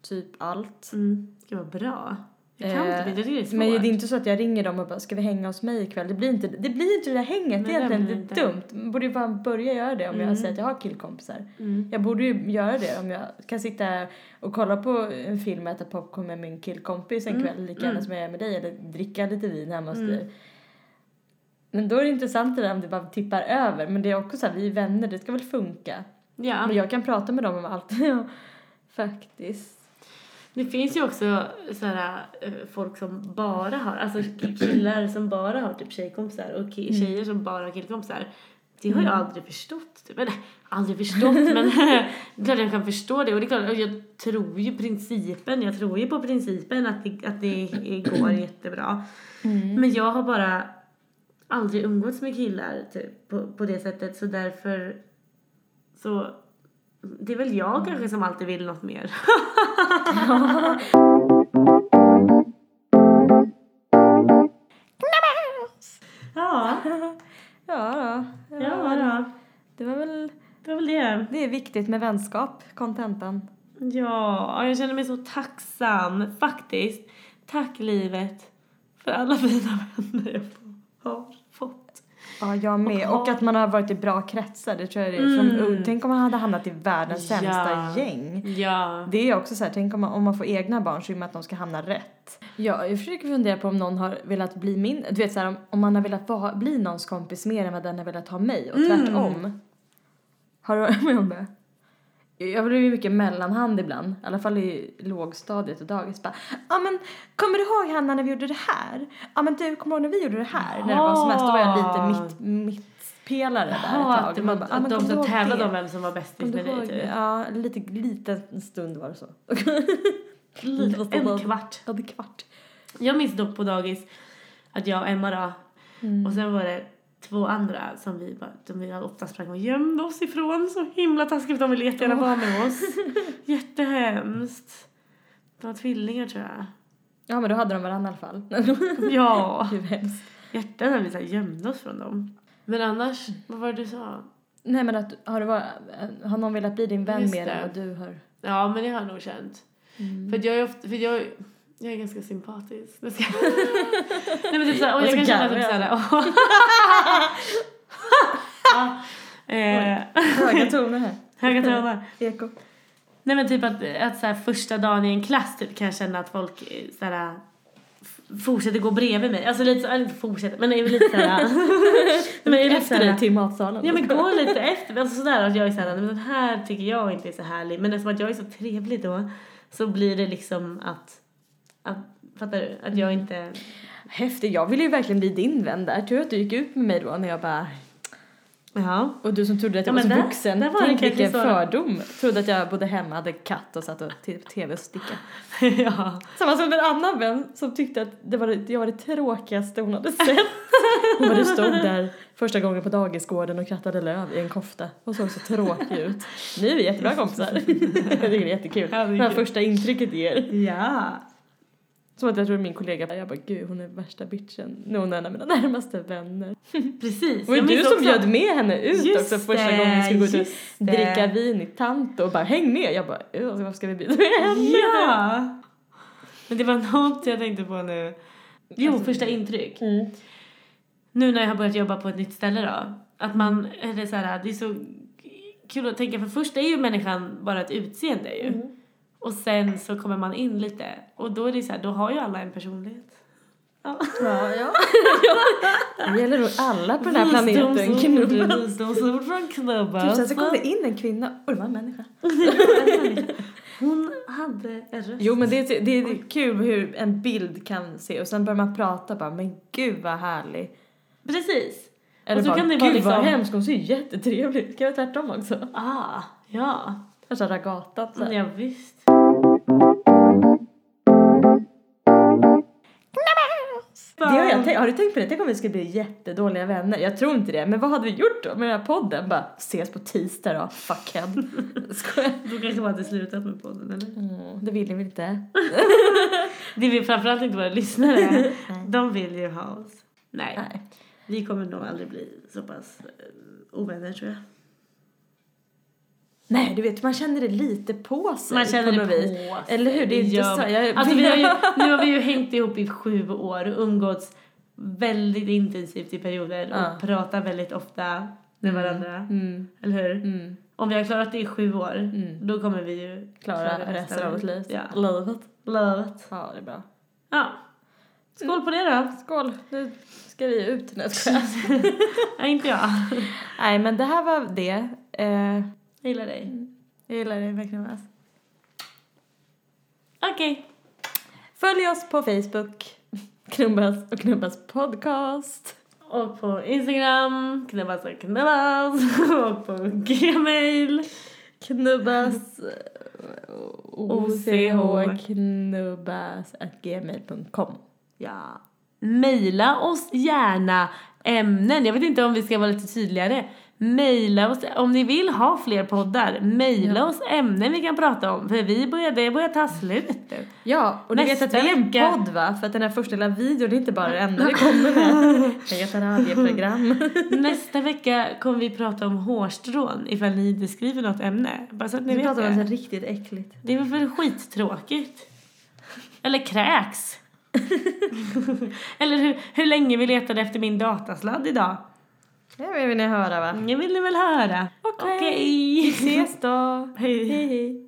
typ allt. Mm. Det var bra. Jag kan Eh, inte, jag det är svårt. Men det är inte så att jag ringer dem och bara, ska vi hänga hos mig ikväll? Det blir inte det, blir inte det där hänget, det Nej, är det egentligen blir lite inte. dumt. Man borde ju bara börja göra det om Mm. jag säger att jag har killkompisar. Mm. Jag borde ju göra det om jag kan sitta och kolla på en film och äta popcorn med min killkompis en Mm, kväll lika gärna mm. som jag är med dig eller dricka lite vin hemma hos Mm. dig. Men då är det intressant det där om det bara tippar över. Men det är också så här, vi är vänner, det ska väl funka. Ja. Men jag kan prata med dem om allt. faktiskt. Det finns ju också sådana folk som bara har, alltså killar som bara har typ tjejkompisar och ki- Mm. tjejer som bara har killkompisar. Det har jag aldrig förstått. Typ. Eller aldrig förstått men det är klart jag kan förstå det och det är klart, jag tror ju principen, jag tror ju på principen att det, att det går jättebra. Mm. Men jag har bara aldrig umgåtts med killar typ, på, på det sättet så därför så det är väl jag kanske som alltid vill något mer. ja, Ja, då. ja då. Det var väl, Det var väl det. det är viktigt med vänskap, kontentan. Ja, jag känner mig så tacksam faktiskt. Tack livet för alla fina vänner jag. Ja, jag med. Och Och att man har varit i bra kretsar, det tror jag det är. Från, Mm. ung- tänk om man hade hamnat i världens sämsta Ja. gäng. Ja. Det är också så här, tänk om man, om man får egna barn så vill man att de ska hamna rätt. Ja, jag försöker fundera på om någon har velat bli min, du vet så här, om, om man har velat vara, bli någons kompis mer än vad den har velat ha mig och Mm. tvärtom. Har du varit med om det? Jag blev ju mycket mellanhand ibland, i alla fall i lågstadiet och dagis. Ja men kommer du ihåg Hanna när vi gjorde det här? Ja men du, kommer ihåg när vi gjorde det här? När det var som mest, då var jag lite mitt, mittpelare där ett tag. att, Man bara, ja, att de som tävlade om vem som var Kommer med dig typ. Ja, lite, liten stund var det så. Lite, en kvart. Ja, är kvart. Jag minns dock på dagis att jag och Emma då, Mm. och sen var det två andra som vi, bara, vi ofta sprang och gömde oss ifrån. Så himla taskigt, de ville jättegärna vara med oss. Jättehemskt. De var tvillingar tror jag. Ja men då hade de varandra i alla fall. Ja. Gud hemskt. Hjärtan när vi så här gömde oss från dem. Men annars, vad var det du sa? Nej men att, har, det varit, har någon velat bli din vän Just mer det. än vad du har? Ja, men det har jag nog känt. Mm. För att jag är ofta, för jag, jag är ganska sympatisk. Jag ska... Nej men typ såhär, och Och jag kan känna typ såhär, ja. eh, Höga toner här. Höga toner. Eko. Nej men typ att, att så första dagen i en klass typ kan jag känna att folk eh, så här, fortsätter gå bredvid mig. Alltså lite så, inte fortsätter, men är lite såhär. men är lite Efter dig till matsalen. Ja men gå lite efter, alltså sådär att jag är såhär, men den här tycker jag inte är så härlig. Men eftersom att jag är så trevlig då så blir det liksom att, att fattar du? Att jag inte, Häftigt, jag ville ju verkligen bli din vän där. Tur att du gick ut med mig då när jag bara... ja. Och du som trodde att jag Ja, var så där- vuxen. där var Tänk vilken fördom. Trodde att jag bodde hemma, hade katt och satt och till tv och sticka. ja. Samma som en annan vän som tyckte att det var det, jag var det tråkigaste hon hade sett. Hon bara stod där första gången på dagisgården och krattade löv i en kofta och såg så tråkig ut. Nu är vi jättebra kompisar. jag tycker det är jättekul. Ja, det är det här första intrycket ger. Ja. Som att jag tror min kollega, jag bara gud hon är värsta bitchen. Nu är hon en av mina närmaste vänner. Precis. Det var ju Jag du som också- bjöd med henne ut Just också första det, gången vi skulle gå ut och det. dricka vin i Tanto och bara häng med. Jag bara "Ja, vad ska vi bjuda med henne? Ja. Men det var något jag tänkte på nu. Jo, första intryck. Mm. Nu när jag har börjat jobba på ett nytt ställe då. Att man, eller så här, det är så kul att tänka för först är ju människan bara ett utseende ju. Mm. Och sen så kommer man in lite och då är det så här, då har ju alla en personlighet. Ja. Ja, ja. Det gäller nog alla på den här planeten. Visdomsord från Knubbas. Typ sen så kom det in en kvinna och det var en människa. Hon hade en röst. Jo men det är, det är kul hur en bild kan se och sen börjar man prata bara men gud vad härlig. Precis. Eller Och så bara kan det gud vara vad liksom- hemskt, hon ser jättetrevlig ut. Jag göra tvärtom också? Ah, ja. Värsta ragatat så här. Ja, visst. Det har, jag tänkt, har du tänkt på det? Tänk om vi skulle bli jättedåliga vänner? Jag tror inte det, men vad hade vi gjort då med den här podden? Bara ses på tisdag då, fuckhead. Skojar. Då kanske man hade slutat med podden, eller? Mm, det vill väl inte? Det vill framförallt inte våra lyssnare. De vill ju ha oss. Nej, Nej. vi kommer nog aldrig bli så pass eh, ovänner tror jag. Nej, du vet, man känner det lite på sig Man känner på det något vis. på sig. Eller hur? Det är inte så. Jag, Alltså, vi har ju, nu har vi ju hängt ihop i sju år och umgåtts väldigt intensivt i perioder Ja. och pratat väldigt ofta med varandra. Mm, Eller hur? mm, Om vi har klarat det i sju år, mm. då kommer vi ju Klara resten av vårt liv. Ja. Livet. Livet. Ja, det är bra. Ja. Skål på det då. Skål, nu ska vi ut. Nej, jag. Nej, inte jag. Nej, men det här var det. Eh, Jag gillar dig. jag gillar det verkligen. Alltså. Okej. Följ oss på Facebook, Knubbas och Knubbas podcast. Och på Instagram, knubbas och knubbas. Och på gmail. Knubbas OCH. OCH knubbas at gmail.com. Ja. Maila oss gärna ämnen. Jag vet inte om vi ska vara lite tydligare. Maila oss, om ni vill ha fler poddar, maila oss ämnen vi kan prata om. För vi börjar, det börjar ta slut nu. Ja, och ni vet att vi är en podd va? För att den här första lilla videon är inte bara det enda vi kommer med. Det ett radioprogram. Nästa vecka kommer vi prata om hårstrån ifall ni inte skriver något ämne. Bara så att ni Vi vet pratar om det. något riktigt äckligt. Det är väl skittråkigt. Eller kräks. Eller hur, hur länge vi letade efter min datasladd idag. Det vill ni höra va? Det vill ni väl höra? Okej. Okej. Vi ses då. Hej. Hej hej.